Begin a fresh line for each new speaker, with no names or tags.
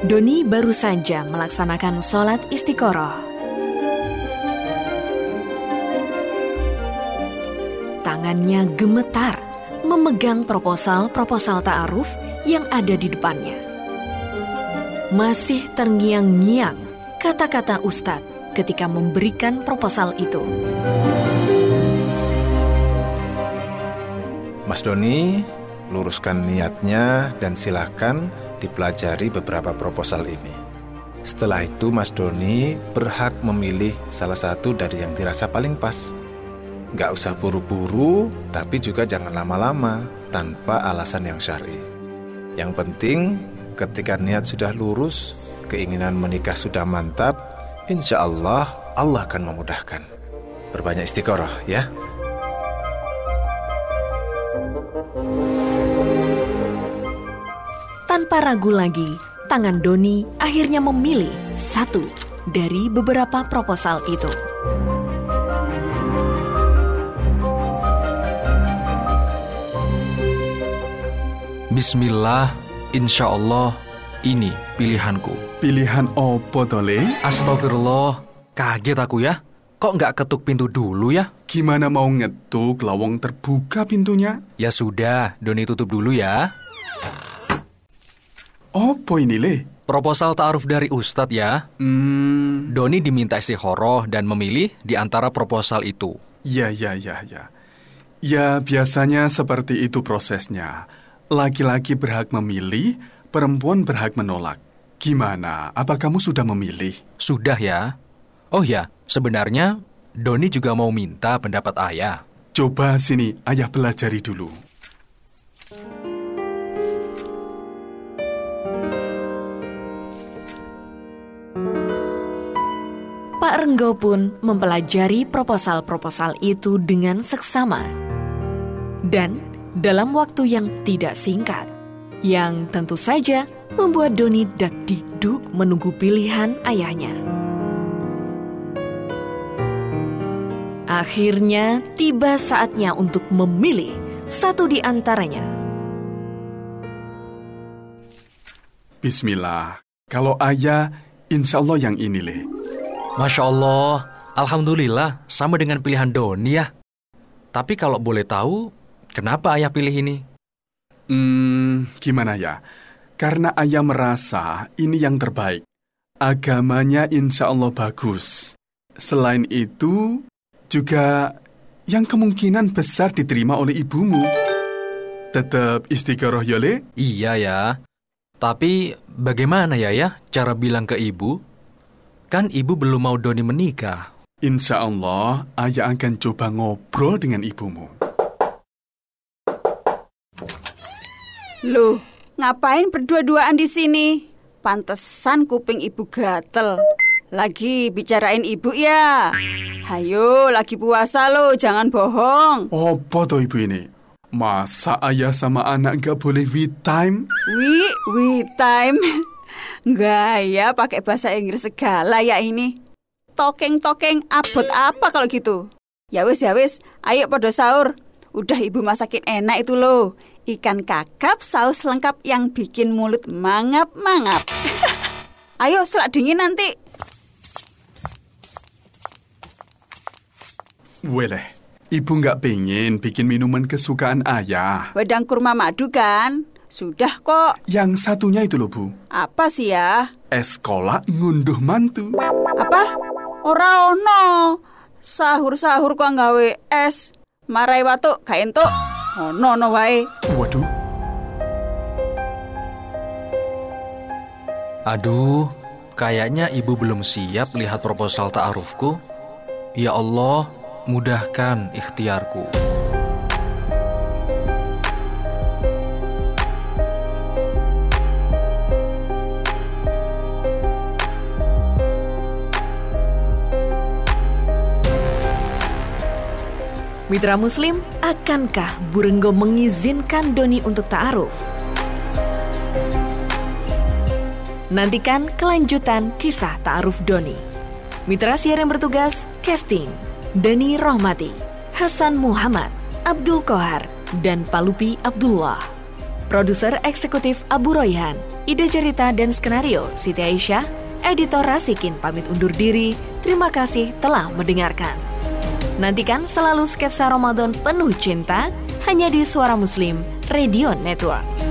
Doni baru saja melaksanakan sholat istiqoroh. Tangannya gemetar memegang proposal-proposal ta'aruf yang ada di depannya. Masih terngiang-ngiang kata-kata Ustadz ketika memberikan proposal itu.
Mas Doni, luruskan niatnya dan silahkan dipelajari beberapa proposal ini. Setelah itu Mas Doni berhak memilih salah satu dari yang dirasa paling pas. Nggak usah buru-buru, tapi juga jangan lama-lama tanpa alasan yang syari. Yang penting ketika niat sudah lurus, keinginan menikah sudah mantap, insya Allah Allah akan memudahkan. Berbanyak istiqoroh ya.
Tanpa ragu lagi, tangan Doni akhirnya memilih satu dari beberapa proposal itu.
Bismillah, insya Allah, ini pilihanku.
Pilihan opo tole?
Astagfirullah, kaget aku ya. Kok nggak ketuk pintu dulu ya?
Gimana mau ngetuk lawang terbuka pintunya?
Ya sudah, Doni tutup dulu ya.
Opo ini le?
Proposal ta'aruf dari Ustadz ya.
Hmm,
Doni diminta istikharah dan memilih di antara proposal itu.
ya ya ya ya. Ya biasanya seperti itu prosesnya. Laki-laki berhak memilih, perempuan berhak menolak. Gimana? Apa kamu sudah memilih?
Sudah ya. Oh ya, sebenarnya Doni juga mau minta pendapat ayah.
Coba sini, ayah pelajari dulu.
Pak Renggo pun mempelajari proposal-proposal itu dengan seksama. Dan dalam waktu yang tidak singkat, yang tentu saja membuat Doni dak dikduk menunggu pilihan ayahnya. Akhirnya tiba saatnya untuk memilih satu di antaranya.
Bismillah. Kalau ayah, insya Allah yang ini le.
Masya Allah, Alhamdulillah sama dengan pilihan Doni ya. Tapi kalau boleh tahu, kenapa ayah pilih ini?
Hmm, gimana ya? Karena ayah merasa ini yang terbaik. Agamanya insya Allah bagus. Selain itu, juga yang kemungkinan besar diterima oleh ibumu. Tetap istiqoroh yole?
Iya ya. Tapi bagaimana ya ya cara bilang ke ibu? Kan ibu belum mau Doni menikah.
Insya Allah, ayah akan coba ngobrol dengan ibumu.
Loh, ngapain berdua-duaan di sini? Pantesan kuping ibu gatel. Lagi bicarain ibu ya. Hayo, lagi puasa lo, jangan bohong.
Apa toh ibu ini? Masa ayah sama anak nggak boleh we time?
Wi, wi time. Gaya pakai bahasa Inggris segala ya ini. Tokeng-tokeng abot apa kalau gitu? Ya wis ya wis, ayo podo sahur. Udah ibu masakin enak itu loh. Ikan kakap saus lengkap yang bikin mulut mangap-mangap. ayo selak dingin nanti.
Weleh, ibu nggak pengen bikin minuman kesukaan ayah.
Wedang kurma madu kan? Sudah kok.
Yang satunya itu loh bu,
Apa sih ya?
es kolak ngunduh mantu.
Apa? Ora ono. Sahur-sahur kok nggawe es. Marai watuk gak entuk. Ono ono wae.
Waduh,
Aduh, kayaknya ibu belum siap lihat proposal ta'arufku. Ya Allah, mudahkan ikhtiarku.
Mitra Muslim, akankah Burenggo mengizinkan Doni untuk ta'aruf? Nantikan kelanjutan kisah ta'aruf Doni. Mitra siar yang bertugas, casting, Dani Rohmati, Hasan Muhammad, Abdul Kohar, dan Palupi Abdullah. Produser eksekutif Abu Royhan, ide cerita dan skenario Siti Aisyah, editor Rasikin pamit undur diri. Terima kasih telah mendengarkan. Nantikan selalu sketsa Ramadan penuh cinta hanya di Suara Muslim Radio Network.